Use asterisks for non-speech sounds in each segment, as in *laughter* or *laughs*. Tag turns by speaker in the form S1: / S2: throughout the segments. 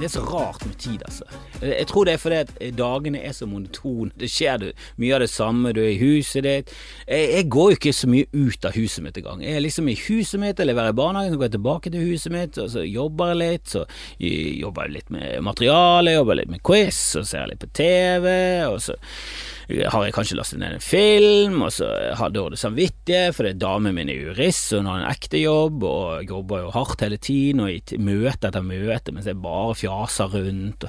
S1: Det er så rart med tid, altså. Jeg tror det er fordi at dagene er så monotone. Det skjer mye av det samme. Du er i huset ditt. Jeg, jeg går jo ikke så mye ut av huset mitt engang. Jeg er liksom i huset mitt, jeg leverer i barnehagen, så går jeg tilbake til huset mitt, og så jobber jeg litt. Så jobber jeg litt med materiale, jobber litt med quiz, og ser jeg litt på TV, og så har jeg kanskje lastet ned en film, og så har dårlig samvittighet fordi damen min er jurist, og hun har en ekte jobb, og jobber jo hardt hele tiden, og i møte etter møte mens jeg bare fjaser rundt.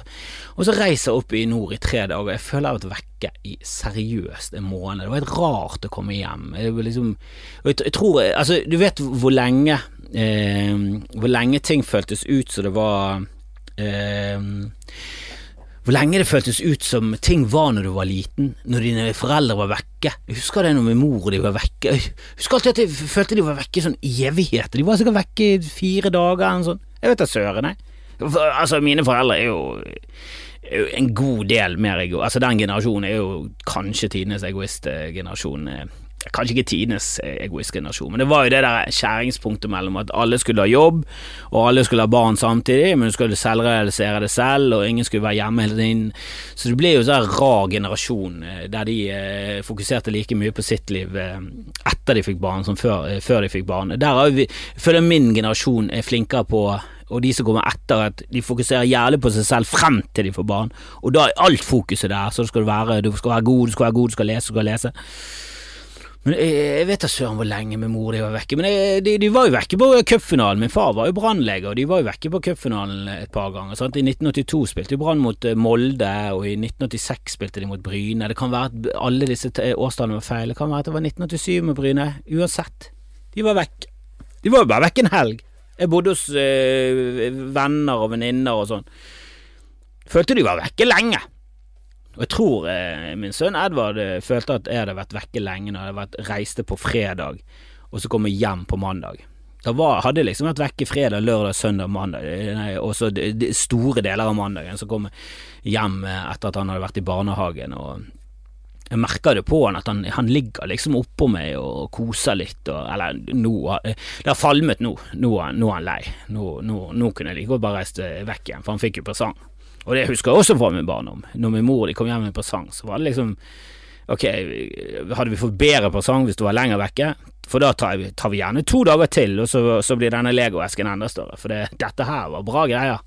S1: Og, så reiser jeg opp i nord i tre dager, jeg føler jeg har vært vekke i seriøst en måned. Det var helt rart å komme hjem. Jeg, liksom, jeg, jeg tror, altså, du vet hvor lenge eh, Hvor lenge ting føltes ut som det var eh, hvor lenge det føltes ut som ting var når du var liten, når dine foreldre var vekke. Jeg husker det når min mor og de var vekke. Jeg husker alltid at jeg følte de var vekke i sånn evigheter. De var sikkert vekke i fire dager eller noe sånt. Jeg vet da søren, jeg. Altså, mine foreldre er jo, en god del mer ego... Altså, den generasjonen er jo kanskje tidenes egoistgenerasjon. Kanskje ikke tidenes egoistgenerasjon, men det var jo det der skjæringspunktet mellom at alle skulle ha jobb, og alle skulle ha barn samtidig, men du skulle selvrealisere det selv, og ingen skulle være hjemme hele tiden. Så det ble jo sånn rar generasjon der de eh, fokuserte like mye på sitt liv eh, etter de fikk barn som før, eh, før de fikk barn. Der vi, føler min generasjon er flinkere på og de som kommer etter, at de fokuserer jævlig på seg selv frem til de får barn, og da er alt fokuset der, så skal du være, du skal være god, du skal være god, du skal lese, du skal lese. Men jeg, jeg vet da søren hvor lenge min mor de var vekke. Men jeg, de, de, var jo vekke på cupfinalen. Min far var jo brannlege, og de var jo vekke på cupfinalen et par ganger. Sant? I 1982 spilte de Brann mot Molde, og i 1986 spilte de mot Bryne. Det kan være at alle disse årstallene var feil. Det kan være at det var 1987 med Bryne. Uansett, de var vekk. De var jo bare vekk en helg. Jeg bodde hos øh, venner og venninner og sånn. Følte de var vekke lenge. Og jeg tror eh, min sønn Edvard eh, følte at jeg hadde vært vekke lenge når jeg vært, reiste på fredag, og så kom jeg hjem på mandag. Da var, hadde jeg liksom vært vekke fredag, lørdag, søndag, mandag, nei, og så de, de store deler av mandagen. Så kom jeg hjem eh, etter at han hadde vært i barnehagen, og jeg merker det på han at han, han ligger liksom oppå meg og koser litt, og, eller nå Det har falmet nå, nå, nå er han lei. Nå, nå, nå kunne jeg like godt bare reist vekk igjen, for han fikk jo presang. Og det husker jeg også fra min barndom. Når min mor de kom hjem med en presang, så var det liksom Ok, hadde vi fått bedre presang hvis du var lenger vekke? For da tar vi, tar vi gjerne to dager til, og så, så blir denne legoesken enda større. For det, dette her var bra greier.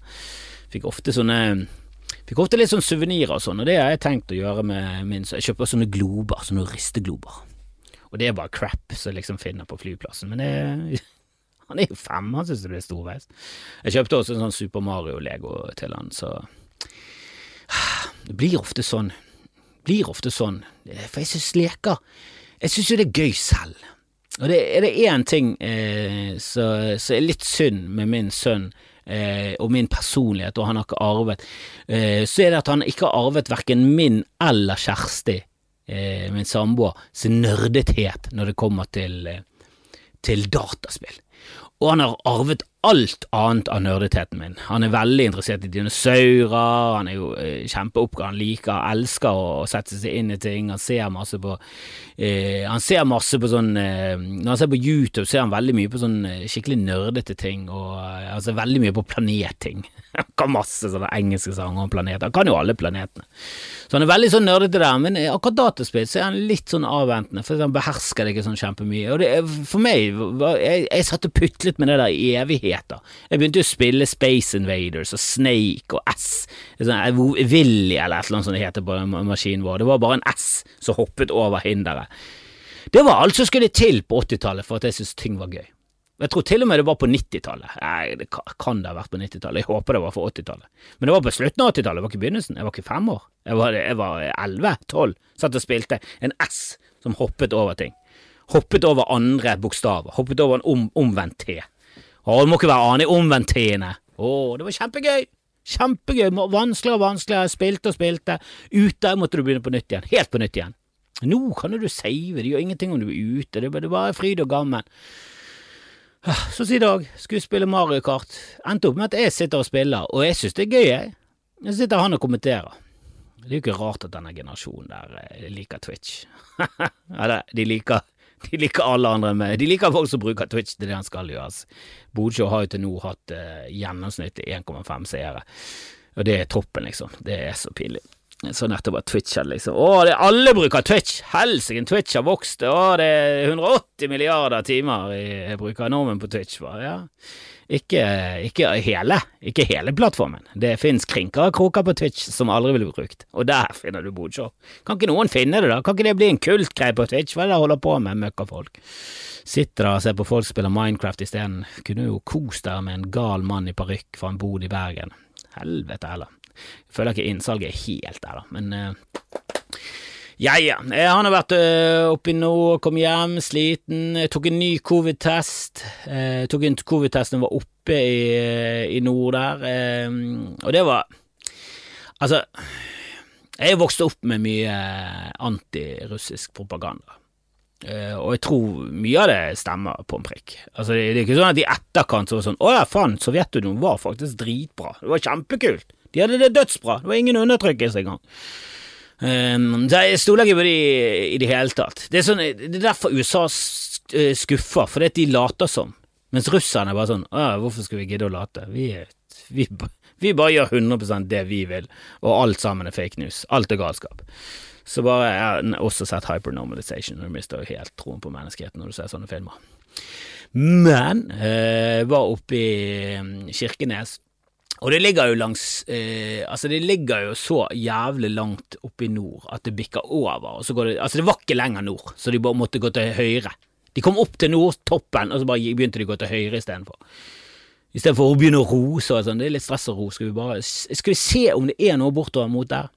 S1: Fikk ofte sånne Fikk ofte litt sånn suvenirer og sånn, og det har jeg tenkt å gjøre med min Jeg kjøper sånne glober, sånne risteglober. Og det er bare crap som liksom finner på flyplassen, men det *laughs* Han er jo fem, han synes det blir storveis. Jeg kjøpte også en sånn Super Mario-lego til han, så det blir ofte sånn. Blir ofte sånn. For jeg syns leker Jeg syns jo det er gøy selv. Og det, er det én ting eh, som er litt synd med min sønn eh, og min personlighet, og han har ikke arvet, eh, så er det at han ikke har arvet verken min eller Kjersti, eh, min samboer, sin nerdethet når det kommer til, eh, til dataspill. Og han har arvet alt annet av nerdetheten min. Han er veldig interessert i dinosaurer, han er jo eh, kjempeoppgaven, han liker, elsker å, å sette seg inn i ting, han ser masse på eh, Han ser masse på sånn eh, Når han ser på YouTube, ser han veldig mye på sånn eh, skikkelig nerdete ting, og eh, han ser veldig mye på planetting. *laughs* Han kan masse sånne engelske sanger om planeter, han kan jo alle planetene. Så han er veldig sånn nerdete der, men akkurat dataspill så er han litt sånn avventende, for han behersker det ikke sånn kjempemye. Og det, for meg, jeg, jeg satt og putlet med det der i evigheter. Jeg begynte jo å spille Space Invaders og Snake og S, sånn, Willy eller et eller annet som det heter på maskinen vår. Det var bare en S som hoppet over hinderet. Det var alt som skulle til på 80-tallet for at jeg syntes ting var gøy. Jeg tror til og med det var på 90-tallet. Nei, det kan det ha vært på 90-tallet. Jeg håper det var for 80-tallet. Men det var på slutten av 80-tallet, det var ikke begynnelsen. Jeg var ikke fem år. Jeg var, jeg var 11-12. Satt og spilte en S som hoppet over ting. Hoppet over andre bokstaver. Hoppet over en om, omvendt T. Å, det må ikke være annen omvendt T-ene. Å, det var kjempegøy. Kjempegøy. Vanskeligere og vanskeligere. Spilte og spilte. Ute måtte du begynne på nytt igjen. Helt på nytt igjen. Nå kan du save. Det gjør ingenting om du er ute. Det er bare fryd og gammen. Så i dag skulle spille Mario Kart. Endte opp med at jeg sitter og spiller, og jeg synes det er gøy, jeg. Så sitter han og kommenterer. Det er jo ikke rart at denne generasjonen der liker Twitch. *laughs* Eller, de liker *laughs* De liker alle andre enn meg. De liker folk som bruker Twitch til det han skal gjøres. Bodø har jo til nå hatt uh, gjennomsnitt 1,5 seere, og det er toppen, liksom. Det er så pinlig. Så nettopp at Twitch hadde liksom Å, det, alle bruker Twitch! Helsike, Twitch har vokst! Å, det er 180 milliarder timer jeg bruker nordmenn på Twitch. Bare. Ja. Ikke, ikke, hele, ikke hele plattformen. Det fins krinker og kroker på Twitch som aldri ville brukt, og der finner du Bodshow. Kan ikke noen finne det, da? Kan ikke det bli en kultgreie på Twitch? Hva er det de holder på med, møkkafolk? Sitter der og ser på folk spiller Minecraft isteden. Kunne jo kost deg med en gal mann i parykk fra en bod i Bergen. Helvete heller. Jeg føler ikke innsalget er helt der, da, men uh, ja, ja. Jeg har nå vært uh, oppe i nord, kom hjem, sliten. Jeg tok en ny covid-test. Uh, tok en covid-test da jeg var oppe i, i nord der, og det var Altså, jeg vokste opp med mye antirussisk propaganda. Uh, og jeg tror mye av det stemmer på en prikk. Altså, det, det er ikke sånn at i etterkant så var det sånn Å ja, faen, Sovjetunionen var faktisk dritbra. Det var kjempekult. De hadde det dødsbra. Det var ingen undertrykkelse engang. Um, så jeg stoler ikke på de i det hele tatt. Det er, sånn, det er derfor USA skuffer, fordi de later som. Mens russerne er bare sånn Å, hvorfor skal vi gidde å late? Vi, vi, vi bare gjør 100 det vi vil, og alt sammen er fake news. Alt er galskap. Så bare Jeg har også sett hypernormalization, og du mister jo helt troen på menneskeheten når du ser sånne filmer. Men eh, var oppe i Kirkenes og det ligger jo langs eh, Altså, det ligger jo så jævlig langt oppe i nord at det bikker over. Og så går det, altså, det var ikke lenger nord, så de bare måtte gå til høyre. De kom opp til nordtoppen, og så bare begynte de å gå til høyre istedenfor. Istedenfor å begynne å rose og sånn. Det er litt stress å ro. Skal vi bare Skal vi se om det er noe bortover mot der?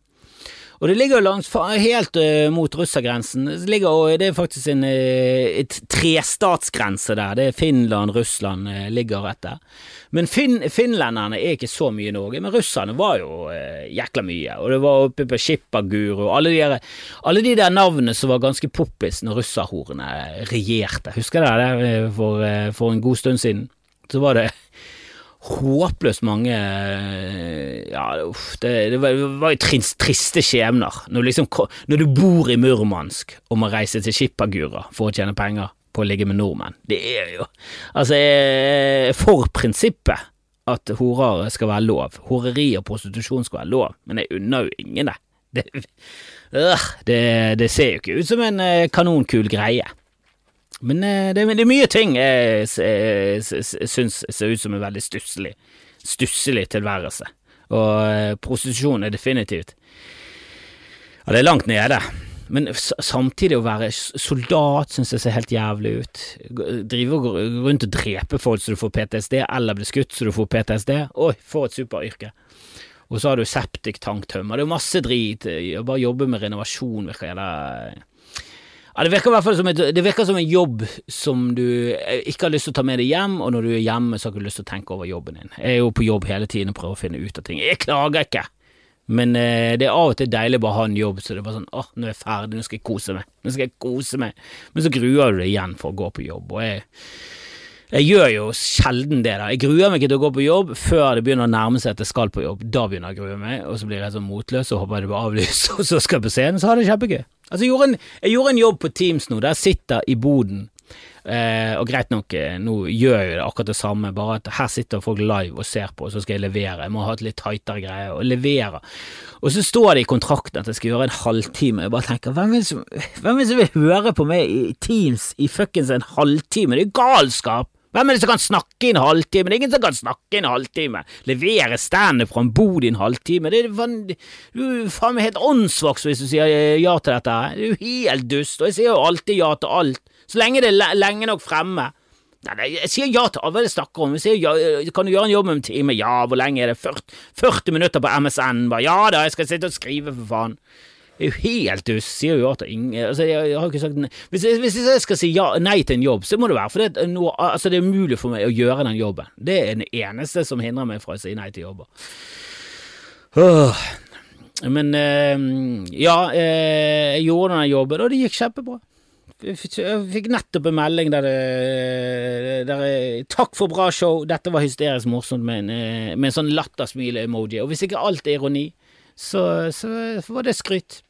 S1: Og det ligger jo langs, helt uh, mot russergrensen. Det, ligger, det er faktisk en uh, trestatsgrense der. Det er Finland, Russland uh, ligger rett der. Men fin, finlenderne er ikke så mye i Norge, men russerne var jo jækla mye. Og det var oppe på Skippergur og alle de, der, alle de der navnene som var ganske poppis når russerhorene regjerte. Husker dere det for, for en god stund siden? Så var det håpløst mange Ja, uff, det, det var, jo trist, triste skjebner. Når, liksom, når, du bor i Murmansk og må reise til Skipagura for å tjene penger på å ligge med nordmenn. Det er jo Altså, jeg er for prinsippet at horer skal være lov. Horeri og prostitusjon skal være lov, men jeg unner jo ingen det. Det, øh, det, det ser jo ikke ut som en øh, kanonkul greie. Men eh, det, det, er mye ting jeg, jeg, jeg syns ser ut som en veldig stusslig, stusslig tilværelse. Og prostitusjon er definitivt Ja, det er langt nede. Men samtidig å være soldat syns jeg ser helt jævlig ut. Drive og gå rundt og drepe folk så du får PTSD, eller bli skutt så du får PTSD. Oi, for et superyrke. Og så har du septiktanktømmer. Det er masse drit. Å bare jobbe med renovasjon virker jævla ja, det virker i hvert fall som, et, det virker som en jobb som du eh, ikke har lyst til å ta med deg hjem, og når du er hjemme, så har du ikke lyst til å tenke over jobben din. Jeg er jo på jobb hele tiden og prøver å finne ut av ting. Jeg klager ikke, men eh, det er av og til deilig bare å ha en jobb, så det er bare sånn åh, nå er jeg ferdig, nå skal jeg kose meg. Nå skal jeg kose meg. Men så gruer du deg igjen for å gå på jobb, og jeg jeg gjør jo sjelden det. da. Jeg gruer meg ikke til å gå på jobb før det begynner å nærme seg at jeg skal på jobb. Da begynner jeg å grue meg, og så blir jeg sånn motløs og håper det blir avlyst, *laughs* og så skal jeg på scenen, så har det kjempegøy. Altså, jeg gjorde, en, jeg gjorde en jobb på Teams nå, der jeg sitter i boden. Eh, og greit nok, eh, nå gjør jeg det akkurat det samme, bare at her sitter folk live og ser på, og så skal jeg levere. Jeg må ha et litt tightere greie, og levere. Og så står det i kontrakten at jeg skal gjøre en halvtime. Jeg bare tenker, hvem er det som, vil høre på meg i Teams i fuckings en halvtime? Det er jo galskap! Hvem er det som kan snakke i en halvtime? Det er ingen som kan snakke i en halvtime. Levere standup fra en bod i en halvtime. Det er du er faen meg helt åndsvaks hvis du sier ja til dette. Det er jo helt dust, og jeg sier jo alltid ja til alt. Så lenge det er lenge nok fremme. Nei, jeg sier ja til hva det snakker om. Jeg sier ja, kan du gjøre en jobb om en time? Ja, hvor lenge er det? 40, 40 minutter på MSN? Bare, ja da, jeg skal sitte og skrive, for faen. Det er jo helt dust. sier jo ja til ingen altså, jeg, jeg, har ikke sagt hvis jeg, hvis jeg skal si ja, nei til en jobb, så må det være fordi det, noe, altså, det er umulig for meg å gjøre den jobben. Det er den eneste som hindrer meg fra å si nei til jobber. Åh. Men øh, ja, øh, jeg gjorde den jobben, og det gikk kjempebra. Jeg fikk nettopp en melding der det, der Takk for bra show, dette var hysterisk morsomt med en, eh, med en sånn lattersmile-emoji. Og hvis ikke alt er ironi, så, så var det skryt.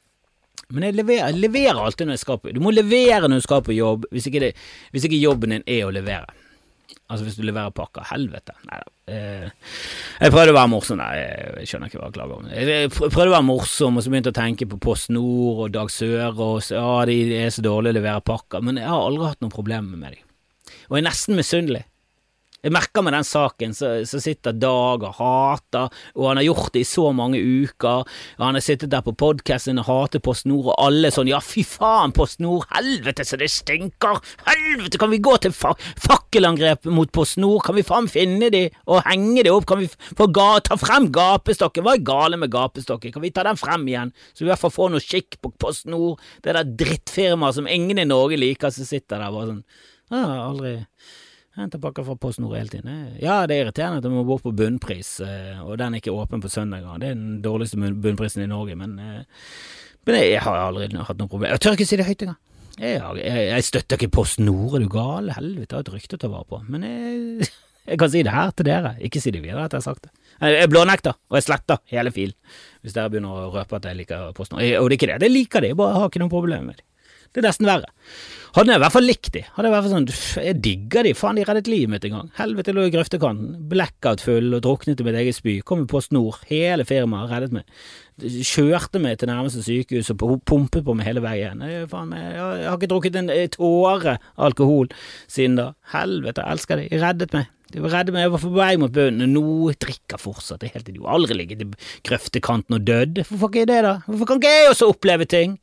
S1: Men jeg leverer, leverer alltid når jeg skal på Du må levere når du skal på jobb, hvis ikke, det, hvis ikke jobben din er å levere. Altså hvis du leverer pakker. Helvete. Nei da. Eh, jeg prøvde å være morsom Nei, Jeg skjønner ikke hva jeg klager om. Jeg prøvde å være morsom, og så begynte jeg å tenke på Post Nord og Dag Sør og så, ja, de er så dårlige å levere pakker. Men jeg har aldri hatt noen problemer med dem. Og jeg er nesten misunnelig. Jeg merker med den saken, så, sitter Dag og hater, og han har gjort det i så mange uker. Og han har sittet der på podkasten og hater Post Nord, og alle sånn ja, fy faen, Post Nord, helvete så det stinker, helvete, kan vi gå til fa fakkelangrep mot Post Nord, kan vi faen finne de og henge de opp, kan vi få ta frem gapestokken, hva er gale med gapestokken, kan vi ta den frem igjen, så vi i hvert fall får noe skikk på Post Nord, det der drittfirmaet som ingen i Norge liker, som sitter der bare sånn, ja, aldri Henter pakker fra Post Nord hele tiden. Ja, det er irriterende at du må bort på bunnpris, eh, og den er ikke åpen på søndager. Det er den dårligste bunnprisen i Norge, men, eh, men jeg har aldri hatt noe problem. Jeg tør ikke si det høyt engang. Jeg, jeg, jeg, støtter ikke Post Nord, er du gal? Helvete, jeg har et rykte å ta vare på. Men jeg, *laughs* jeg, kan si det her til dere, ikke si det videre at jeg har sagt det. Jeg blånekter, og jeg sletter hele filen hvis dere begynner å røpe at jeg liker Post Nord. Og det er ikke det, jeg liker det, jeg bare har ikke noe problem med det. Det er nesten verre. Hadde jeg i hvert fall likt de. Hadde Jeg i hvert fall sånn, jeg digger de, faen de reddet livet mitt en gang. Helvete lå i grøftekanten, blackout full og druknet i mitt eget spy. Kom på snor, hele firmaet reddet meg. Kjørte meg til nærmeste sykehus og pumpet på meg hele veien. Jeg, faen, jeg, jeg har ikke drukket en tåre alkohol siden da. Helvete, jeg elsker de, de reddet meg. De var meg, jeg var på vei mot bunnen, nå drikker fortsatt, det er helt. Aldri ligget i grøftekanten og dødd. Hvorfor ikke det, da? Hvorfor kan ikke jeg også oppleve ting?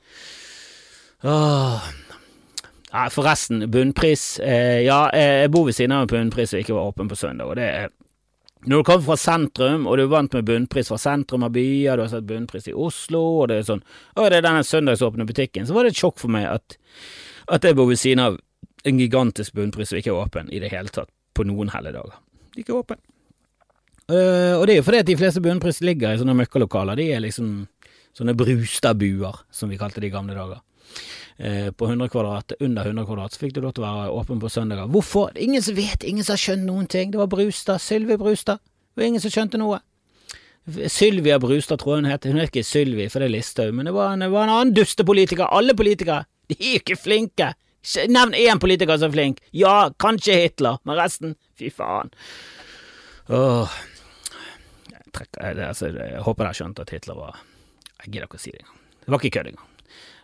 S1: Åh. Nei, forresten, bunnpris. Eh, ja, eh, jeg bor ved siden av en bunnpris som ikke var åpen på søndag, og det er når du kommer fra sentrum, og du er vant med bunnpris fra sentrum av byer, du har sett bunnpris i Oslo, og det er sånn Å, det er denne søndagsåpne butikken, så var det et sjokk for meg at, at jeg bor ved siden av en gigantisk bunnpris som ikke er åpen i det hele tatt på noen helligdager. Er ikke åpen. Uh, og det er jo fordi at de fleste bunnpris ligger i sånne møkkalokaler. De er liksom sånne Brustadbuer, som vi kalte det i gamle dager. Eh, på 100 kvadrat, under 100 kvadrat, så fikk du lov til å være åpen på søndager. Hvorfor? Ingen som vet, ingen som har skjønt noen ting. Det var Brustad, Sylvi Brustad. Det var ingen som skjønte noe. Sylvia Brustad, tror jeg hun het. Hun het ikke Sylvi, for det er Listhaug, men det var, en, det var en annen dustepolitiker. Alle politikere, de er ikke flinke. Nevn én politiker som er flink. Ja, kanskje Hitler, men resten, fy faen. Åh. Jeg, trekker, altså, jeg håper dere skjønte at Hitler var Jeg gidder ikke å si det engang. Det var ikke kødd engang.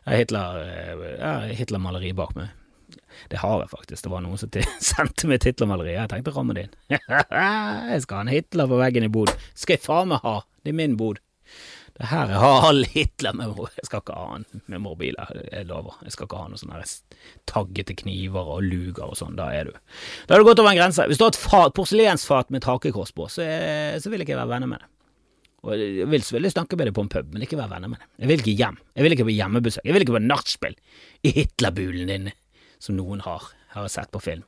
S1: Hitler-maleri Hitler bak meg. Det har jeg faktisk. Det var noen som *laughs* sendte meg et Hitler-maleri. Jeg tenkte ramme det inn. *laughs* jeg skal ha en Hitler på veggen i bod. Skal jeg faen meg ha. Det er min bod. Det her *laughs* jeg har all Hitler med Jeg skal ikke ha han med mobiler jeg lover. Jeg skal ikke ha noen sånne taggete kniver og luger og sånn. Da er du Da har du gått over en grense. Hvis du har et fat, porselensfat med takekors på, så, så vil jeg ikke være venner med det. Og Jeg vil selvfølgelig snakke med deg på en pub, men ikke være venner med deg. Jeg vil ikke hjem. Jeg vil ikke på hjemmebesøk. Jeg vil ikke på nachspiel i Hitlerbulen din, som noen har, har jeg sett på film.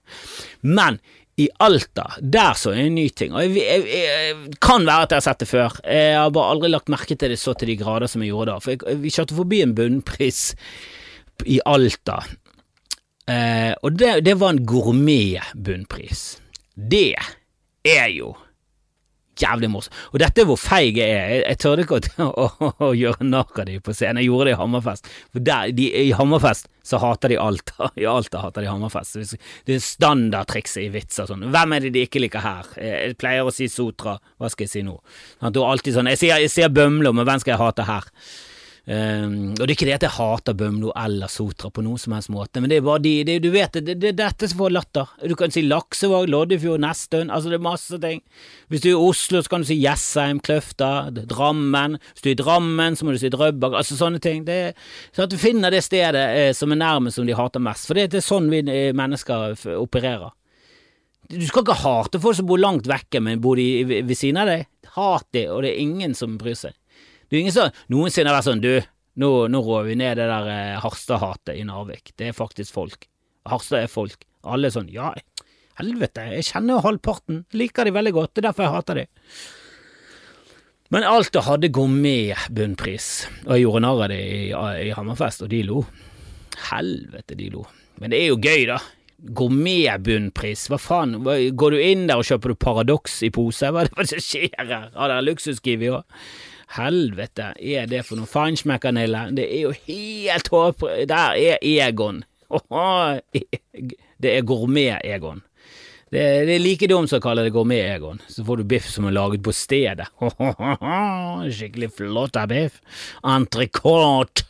S1: Men i Alta, der så er en ny ting, og jeg, jeg, jeg, kan være at jeg har sett det før, jeg har bare aldri lagt merke til det så til de grader som jeg gjorde da, for vi kjørte forbi en bunnpris i Alta, eh, og det, det var en gourmet-bunnpris. Det er jo jævlig morsomt. Og dette er hvor feig jeg er. Jeg, tørde ikke *laughs* å, å, å, gjøre narr av dem på scenen. Jeg gjorde det i Hammerfest. For der, de, I Hammerfest så hater de Alta. *laughs* I Alta hater de Hammerfest. Det er standardtrikset i vitser sånn. Hvem er det de ikke liker her? Jeg pleier å si Sotra. Hva skal jeg si nå? Det er alltid sånn, Jeg sier, jeg sier Bømlo, men hvem skal jeg hate her? Um, og det er ikke det at jeg hater Bømlo eller Sotra på noen som helst måte, men det er bare de, det, du vet, det, det, er dette som får latter. Du kan si Laksevåg, Loddefjord, Nestøen, altså det er masse ting. Hvis du er i Oslo, så kan du si Jessheim, Kløfta, Drammen. Hvis du er i Drammen, så må du si Drøbak, altså sånne ting. Det, så at du finner det stedet eh, som er nærmest som de hater mest, for det, det er sånn vi eh, mennesker opererer. Du skal ikke hate folk som bor langt vekke, men bor de ved siden av deg. Hat de, og det er ingen som bryr seg. Det er ingen som noensinne har vært sånn Du, nå, nå rår vi ned det der eh, Harstad-hatet i Narvik. Det er faktisk folk. Harstad er folk. Alle er sånn Ja, helvete, jeg kjenner jo halvparten. Liker de veldig godt. Det er derfor jeg hater de. Men Alta hadde gourmet-bunnpris, og jeg gjorde narr av det i, i Hammerfest, og de lo. Helvete, de lo. Men det er jo gøy, da. Gourmet-bunnpris, hva faen, går du inn der og kjøper du Paradox i pose? Hva er det som skjer her? Har dere luksuskiwi òg? Helvete er det for noe feinschmeckanille? Det er jo helt håpløst. Der er Egon. Det er gourmet-Egon. Det, det, er like dumt som å kalle det gourmet-Egon. Så får du biff som er laget på stedet. Skikkelig flott av biff. Entrecôte.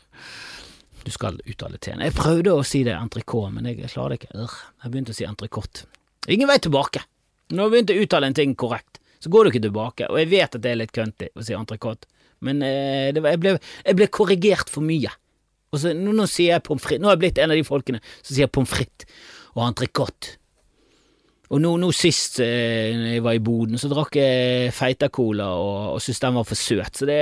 S1: Du skal uttale T-en. Jeg prøvde å si det entrecôte, men jeg klarer det ikke. Jeg begynte å si entrecôte. Ingen vei tilbake. Du begynte å uttale en ting korrekt, så går du ikke tilbake. Og jeg vet at det er litt køntig å si entrecôte, men eh, var, jeg, ble, jeg, ble, korrigert for mye. Og så, nå, nå sier jeg pommes frites. Nå har jeg blitt en av de folkene som sier pommes frites og entrecôte. Og nå, nå sist eh, jeg var i boden, så drakk jeg Feita-cola og, og syntes den var for søt. Så det,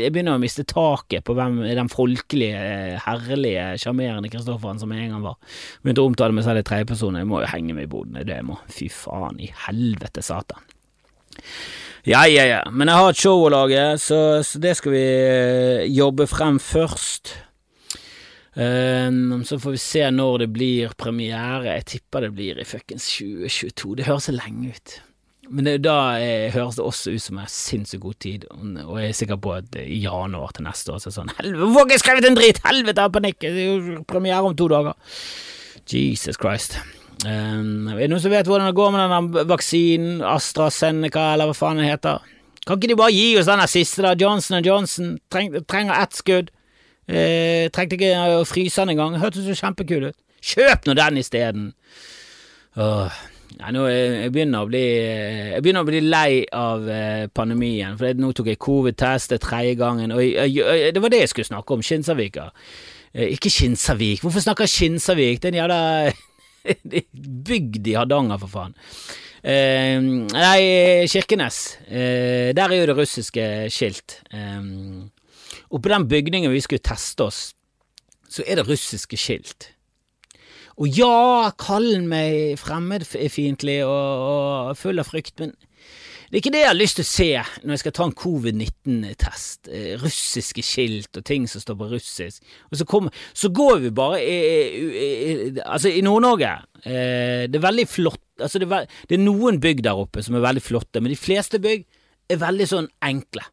S1: jeg begynner å miste taket på hvem den folkelige, herlige, sjarmerende Kristofferen som jeg en gang var. Begynte å omtale meg selv i tredjeperson. Jeg må jo henge meg i boden, det jeg må. Fy faen i helvete satan. Ja, ja, ja. Men jeg har et show å lage, så, så det skal vi eh, jobbe frem først. Um, så får vi se når det blir premiere. Jeg tipper det blir i fuckings 2022. Det høres så lenge ut. Men det, da eh, høres det også ut som jeg har sinnssykt god tid, og jeg er sikker på at i januar til neste år så er det sånn Helvete, hvorfor har jeg skrevet en drit? Helvete, jeg har panikk! Det er jo premiere om to dager. Jesus Christ. Um, er det noen som vet hvordan det går med denne vaksinen, AstraZeneca, eller hva faen det heter? Kan ikke de bare gi oss denne siste, da? Johnson Johnson Treng, trenger ett skudd. Eh, trengte ikke å fryse den engang. Hørtes så kjempekul ut. Kjøp nå den isteden! Ja, nå jeg begynner, å bli, jeg begynner å bli lei av eh, pandemien. For nå tok jeg covid-test, det tredje gangen. Og jeg, jeg, det var det jeg skulle snakke om. Kinsarvika. Eh, ikke Kinsarvik, Hvorfor snakker jeg Skinsarvik? Det er en jævla *laughs* bygd i Hardanger, for faen. Eh, nei, Kirkenes. Eh, der er jo det russiske skilt. Eh, og på den bygningen vi skulle teste oss, så er det russiske skilt. Og ja, kall meg fremmedfiendtlig og, og full av frykt, men det er ikke det jeg har lyst til å se når jeg skal ta en covid-19-test. Eh, russiske skilt og ting som står på russisk. Og så, kommer, så går vi bare Altså, i Nord-Norge eh, Det er veldig flott Altså, det er, det er noen bygg der oppe som er veldig flotte, men de fleste bygg er veldig sånn enkle.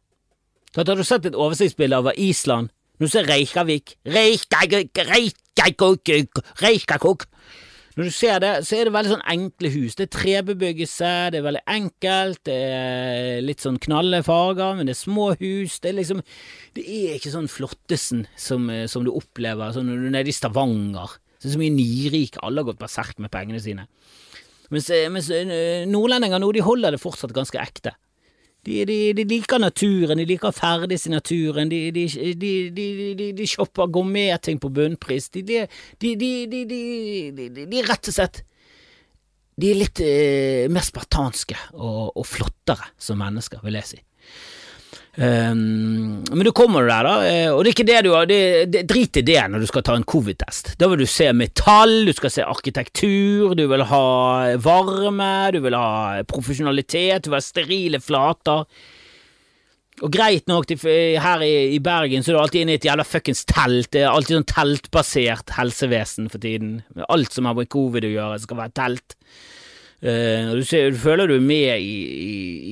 S1: Har du sett et oversiktsbilde over Island? Nå ser du Reykjavik Reykjavik Reykjavik Når du ser det, så er det veldig sånn enkle hus. Det er trebebyggelse, det er veldig enkelt, det er litt sånn knalle farger, men det er små hus. Det er liksom Det er ikke sånn flottesen som, som du opplever sånn når du er nede i Stavanger. Så så mye nyrike. Alle har gått berserk med pengene sine. Mens, mens eh, nordlendinger nå, de holder det fortsatt ganske ekte. De, de, de, liker naturen, de liker å ferdes i naturen, de, de, de, shopper gourmetting på bunnpris. De, de, rett og slett De er litt eh, mer spartanske og, og flottere som mennesker, vil jeg si. Um, men du kommer der, da, eh, og det er ikke det du har det, det, Drit i det når du skal ta en covid-test. Da vil du se metall, du skal se arkitektur, du vil ha varme, du vil ha profesjonalitet, du vil ha sterile flater. Og greit nok, her i, Bergen så er du alltid inne i et jævla fuckings telt. Det er alltid sånn teltbasert helsevesen for tiden. Alt som har med covid å gjøre, skal være telt. Uh, du, ser, du, føler du er med i,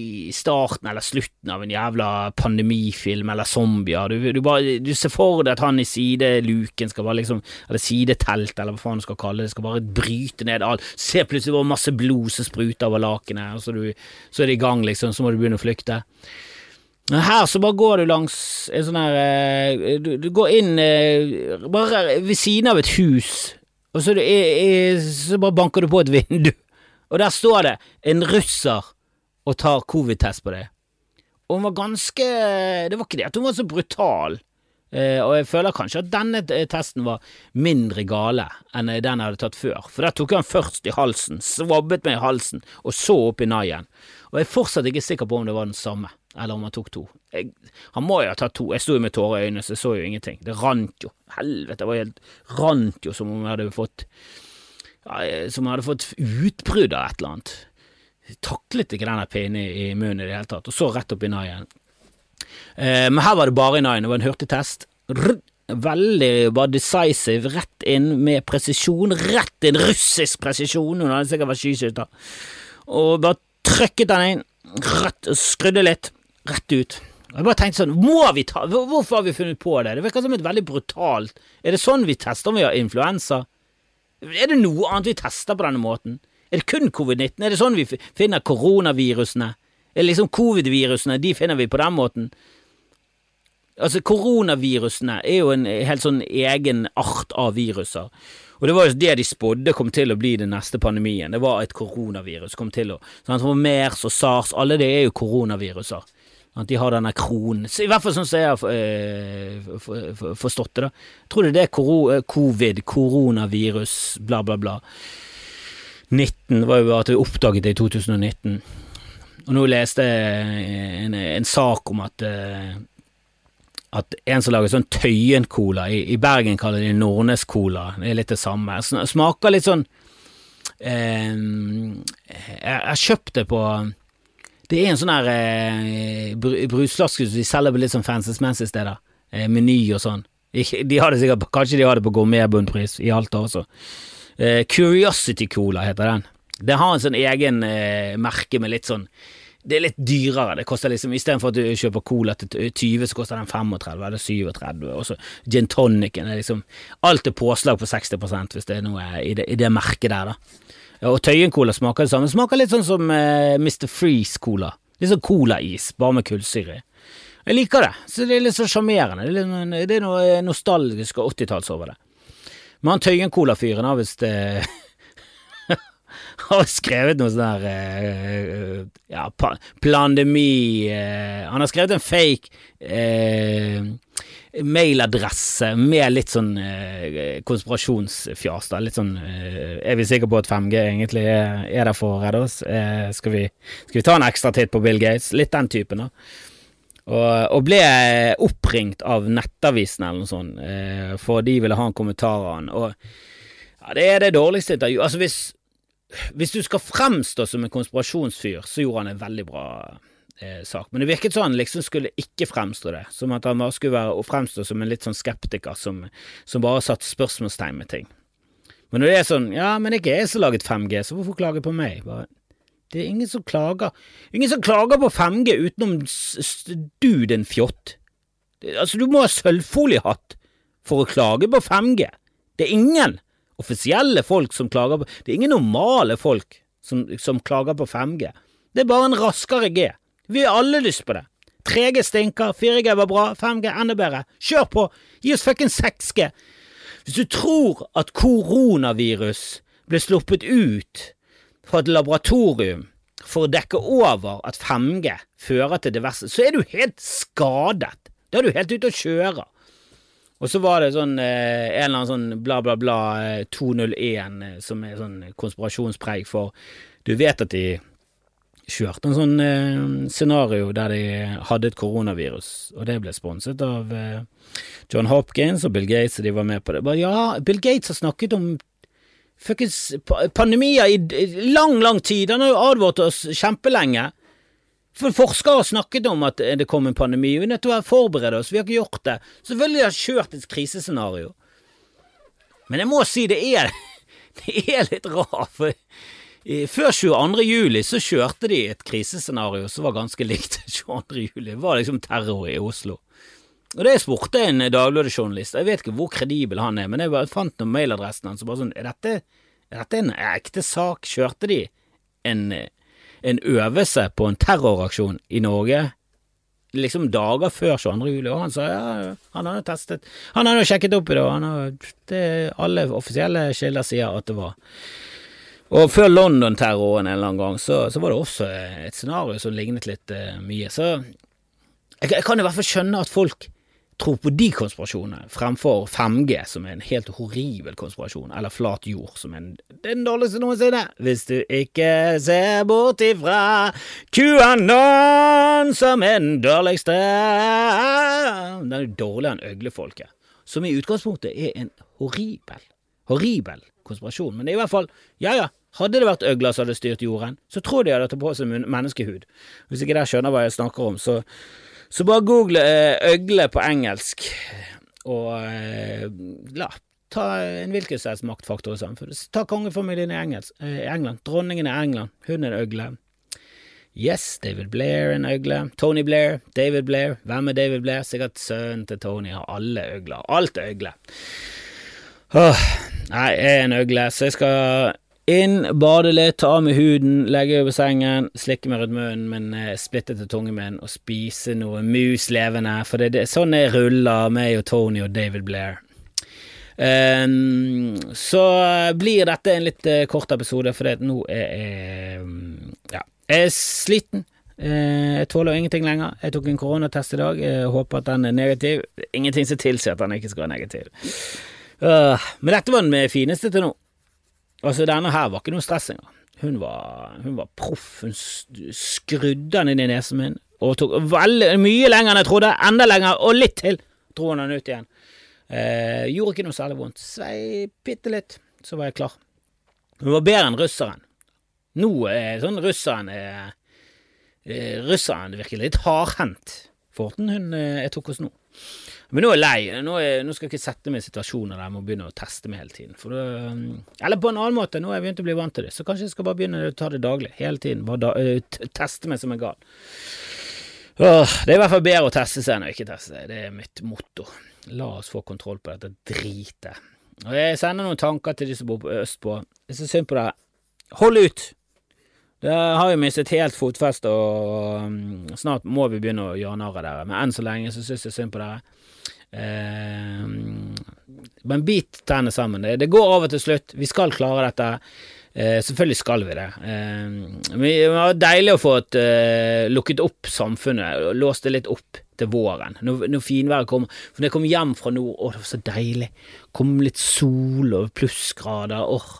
S1: i, starten eller slutten av en jævla pandemifilm eller zombier. Du, du, bare, du ser for deg at han i sideluken skal bare liksom Eller sidetelt, eller hva faen du skal kalle det, skal bare bryte ned alt. Se plutselig bare masse blod som spruter over lakenet, og så, så, er det i gang, liksom. Så må du begynne å flykte. Her så bare går du langs en sånn her uh, du, du, går inn uh, bare ved siden av et hus, og så, så bare banker du på et vindu. Og der står det en russer og tar covid-test på det. Og hun var ganske Det var ikke det at hun var så brutal, eh, og jeg føler kanskje at denne testen var mindre gale enn den jeg hadde tatt før, for der tok han først i halsen, svabbet meg i halsen, og så opp i naien. Og jeg er fortsatt ikke sikker på om det var den samme, eller om han tok to. Jeg, han må jo ha tatt to, jeg sto jo med tårer i øynene, så jeg så jo ingenting. Det rant jo, helvete, det var helt rant jo som om jeg hadde fått som hadde fått utbrudd av et eller annet. Taklet ikke denne pinnen i, munnen i det hele tatt, og så rett opp i naien. Eh, men her var det bare i naien, det var en hurtigtest. Veldig bare decisive, rett inn med presisjon, rett inn, russisk presisjon, hun hadde sikkert vært skiskytter. Og bare trykket den inn, rett, skrudde litt, rett ut. Jeg bare tenkte sånn, må vi ta, Hvorfor har vi funnet på det? Det virker som et veldig brutalt Er det sånn vi tester om vi har influensa? Er det noe annet vi tester på denne måten? Er det kun covid-19? Er det sånn vi finner koronavirusene? Er det liksom covid-virusene, de finner vi på den måten? Altså, koronavirusene er jo en helt sånn egen art av viruser. Og det var jo det de spådde kom til å bli den neste pandemien. Det var et koronavirus. kom til å, sånn, for MERS og SARS, alle det er jo koronaviruser. At de har denne kronen. I hvert fall sånn som jeg har eh, forstått det. da. Tror det er koro, covid, koronavirus, bla, bla, bla. 19 var jo at vi oppdaget det i 2019. Og nå leste jeg en, en sak om at eh, at en som lager sånn Tøyen-cola, i, i, Bergen kaller de Nordnes-cola, det er litt det samme. Smaker litt sånn eh, Jeg jeg kjøpte på Det er en sånn her eh, brusflaske som de selger på litt sånn fancy-smancy steder. Eh, Meny og sånn. De har det sikkert, Kanskje de har det på gourmetbunnpris i Alta også. Eh, Curiosity Cola heter den. Det har en sånn egen eh, merke med litt sånn det er litt dyrere. Det koster liksom, Istedenfor at du kjøper cola til 20, så koster den 35 eller 37. Og så gin tonicen er liksom Alt er påslag på 60 hvis det er noe i det, i det merket der, da. Og Tøyen-cola smaker det samme. Det smaker litt sånn som eh, Mr. Freeze-cola. Litt sånn colais, bare med kullsyre. Jeg liker det. Så Det er litt så sjarmerende. Det, det, er noe nostalgisk og 80-talls over det. Men han Tøyen-cola-fyren har visst eh, *laughs* har skrevet noe sånn der eh, Ja, pandemi eh, Han har skrevet en fake uh, mailadresse med litt sånn konspirasjonsfjas. da, Litt sånn Er vi sikre på at 5G egentlig er, er der for å redde oss? Skal vi, skal, vi, ta en ekstra titt på Bill Gates? Litt den typen, da. Og, og, ble oppringt av Nettavisen eller noe sånt, for de ville ha en kommentar av han. Og ja, det er det dårligste intervjuet. Altså, hvis hvis du skal fremstå som en konspirasjonsfyr, så gjorde han en veldig bra eh, sak. Men det virket sånn han liksom skulle ikke fremstå det. Som at han bare skulle være å fremstå som en litt sånn skeptiker som, som bare satte spørsmålstegn med ting. Men når det er sånn Ja, men ikke jeg som laget 5G, så hvorfor klage på meg? Bare, det er ingen som klager. Ingen som klager på 5G utenom du, din fjott. Altså, du må ha sølvfoliehatt for å klage på 5G. Det er ingen offisielle folk som klager på Det er ingen normale folk som, som klager på 5G. Det er bare en raskere G. Vi har alle lyst på det. 3G stinker, 4G var bra, 5G enda bedre. Kjør på! Gi oss fuckings 6G! Hvis du tror at koronavirus ble sluppet ut fra et laboratorium for å dekke over at 5G fører til det verste, så er du helt skadet. Da er du helt ute å kjøre. Og så var det sånn eh, en eller annen sånn bla, bla, bla 201 eh, eh, som er sånn konspirasjonspreik for Du vet at de kjørte en sånn eh, scenario der de hadde et koronavirus, og det ble sponset av eh, John Hopkins og Bill Gates, og de var med på det. Bare, ja, Bill Gates har snakket om fuckings pandemier i lang, lang tid. Han har jo advart oss kjempelenge. For Forskere har snakket om at det kom en pandemi, vi er nødt til å forberede oss, vi har ikke gjort det. Selvfølgelig har jeg kjørt et krisescenario. Men jeg må si det er, *laughs* det er litt rart, for før 22. juli så kjørte de et krisescenario som var ganske likt *laughs* 22. juli. Det var liksom terror i Oslo. Og det spurte en Dagbladet-journalist, jeg vet ikke hvor kredibel han er, men jeg fant noen mailadressen hans og sånn, er dette, er dette en ekte sak? Kjørte de en en øvelse på en terroraksjon i Norge liksom dager før 22. juli, og han sa ja, han hadde testet Han hadde sjekket opp i det, og alle offisielle kilder sier at det var. Og før London-terroren en eller annen gang, så, så, var det også et scenario som lignet litt uh, mye. Så jeg, jeg, kan i hvert fall skjønne at folk tror på de konspirasjonene fremfor 5G, som er en helt horribel konspirasjon, eller flat jord, som er den dårligste noensinne. Hvis du ikke ser bort ifra QAnon som er den dårligste Den er dårligere enn øglefolket, som i utgangspunktet er en horribel, horribel konspirasjon. Men det er i hvert fall, ja ja, hadde det vært øgler som hadde styrt jorden, så tror de hadde tatt på seg menneskehud. Hvis ikke dere skjønner hva jeg snakker om, så så bare google eh, øgle på engelsk, og eh, la ta en hvilken som helst maktfaktor i samfunnet. Ta kongefamilien i, engelsk, eh, England, dronningen i England, hun er en øgle. Yes, David Blair en øgle. Tony Blair, David Blair. Hvem er David Blair? Sikkert sønnen til Tony. Har alle øgler. Alt er øgle. Åh, nei, jeg er en øgle, så jeg skal inn, bade litt, ta av meg huden, legge over sengen, slikke meg rundt munnen med en splittete tunge min og spise noe mus levende, for det er sånn jeg ruller, meg og Tony og David Blair. Um, så blir dette en litt uh, kort episode, for nå er jeg um, Ja, er sliten. Uh, jeg tåler ingenting lenger. Jeg tok en koronatest i dag. Jeg håper at den er negativ. Ingenting som tilsier at den ikke skal være negativ. Uh, men dette var den fineste til nå. Altså, denne her var ikke noe stress engang. Hun var, var proff. Hun skrudde den inn i nesen min og tok veldig, mye lenger enn jeg trodde. Enda lenger, og litt til, dro hun den ut igjen. Eh, gjorde ikke noe særlig vondt. Svei bitte litt, så var jeg klar. Hun var bedre enn russeren. Nå er sånn russeren er eh, Russeren virker litt hardhendt. Forten hun eh, jeg tok hos nå. Men nå er jeg lei. Nå, er, nå, skal jeg ikke sette meg i situasjoner der jeg må begynne å teste meg hele tiden. Det, mm, eller på en annen måte, nå har jeg begynt å bli vant til det, så kanskje jeg skal bare begynne å ta det daglig. Hele tiden. Bare da, uh, teste meg som en gal. Det er i hvert fall bedre å teste seg enn å ikke teste seg. Det er mitt motto. La oss få kontroll på dette dritet. Og jeg sender noen tanker til de som bor på østpå. Jeg så synd på deg. Hold ut! Det har jo mistet helt fotfeste, og um, snart må vi begynne å gjøre narr av dere. Men enn så lenge så syns jeg synd på dere. Eh, men bit tennene sammen. Det, det går over til slutt. Vi skal klare dette. Eh, selvfølgelig skal vi det. Eh, det var deilig å få et, eh, lukket opp samfunnet, låst det litt opp til våren, når, når finværet kom. For når jeg kom hjem fra nord, å, det var så deilig. Kom litt sol og plussgrader. Åh.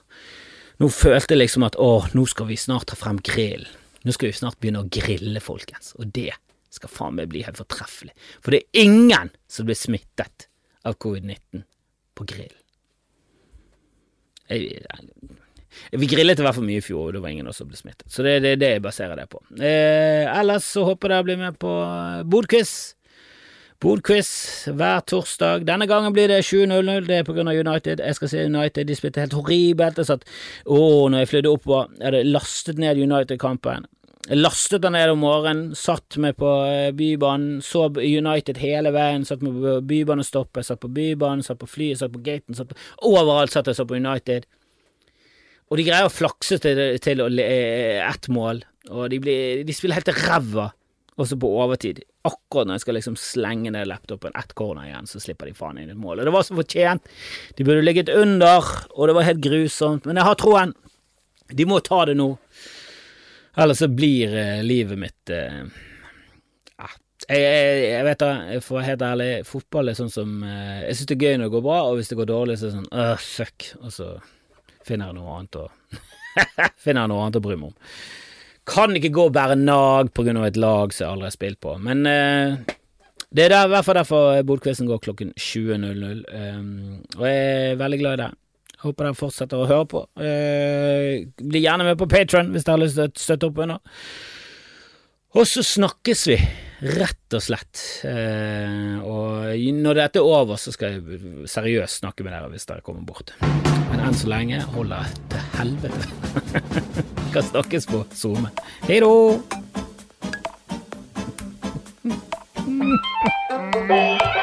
S1: Nå følte jeg liksom at å, nå skal vi snart ta frem grillen. Nå skal vi snart begynne å grille, folkens. Og det skal faen meg bli helt fortreffelig. For det er ingen som blir smittet av covid-19 på grill. Vi grillet i hvert fall mye i fjor, og det var ingen som ble smittet. Så det er det, det, jeg baserer det på. Eh, ellers så håper jeg dere blir med på Bodquiz. Bodquiz hver torsdag. Denne gangen blir det 7.00. Det er på grunn av United. Jeg skal si United. De spilte helt horribelt. Jeg satt Å, når jeg flydde oppover, jeg hadde lastet ned United-kampen. Lastet den ned om morgenen, satt meg på eh, Bybanen, så United hele veien, satt meg på bybanestoppet, satt på Bybanen, satt på flyet, satt på gaten, satt på Overalt satt jeg så på United. Og de greier å flakse til, til eh, ett mål, og de, blir, de spiller helt til ræva, også på overtid. Akkurat når jeg skal liksom slenge ned laptopen ett corner igjen, så slipper de faen inn et mål. Og det var så fortjent. De burde ligget under, og det var helt grusomt. Men jeg har troen. De må ta det nå. Ellers så blir eh, livet mitt eh, jeg, jeg, jeg, vet da, for å være helt ærlig, fotball er sånn som eh, Jeg syns det er gøy når det går bra, og hvis det går dårlig, så er det sånn øh, fuck. Og så finner jeg noe annet å *laughs* Finner jeg noe annet å bry meg om. Kan ikke gå og bære nag av et lag som jeg aldri har spilt på, men eh, det er i hvert fall derfor Bodquizen går klokken 20.00, um, og jeg er veldig glad i det. Håper dere fortsetter å høre på. Uh, bli gjerne med på Patron hvis dere har lyst til å støtte opp under. Og så snakkes vi, rett og slett. Eh, og når dette er over, så skal jeg seriøst snakke med dere hvis dere kommer bort. Men enn så lenge holder jeg til helvete. *laughs* Kan snakkes på SoMe. Hei
S2: da! mainstream *laughs*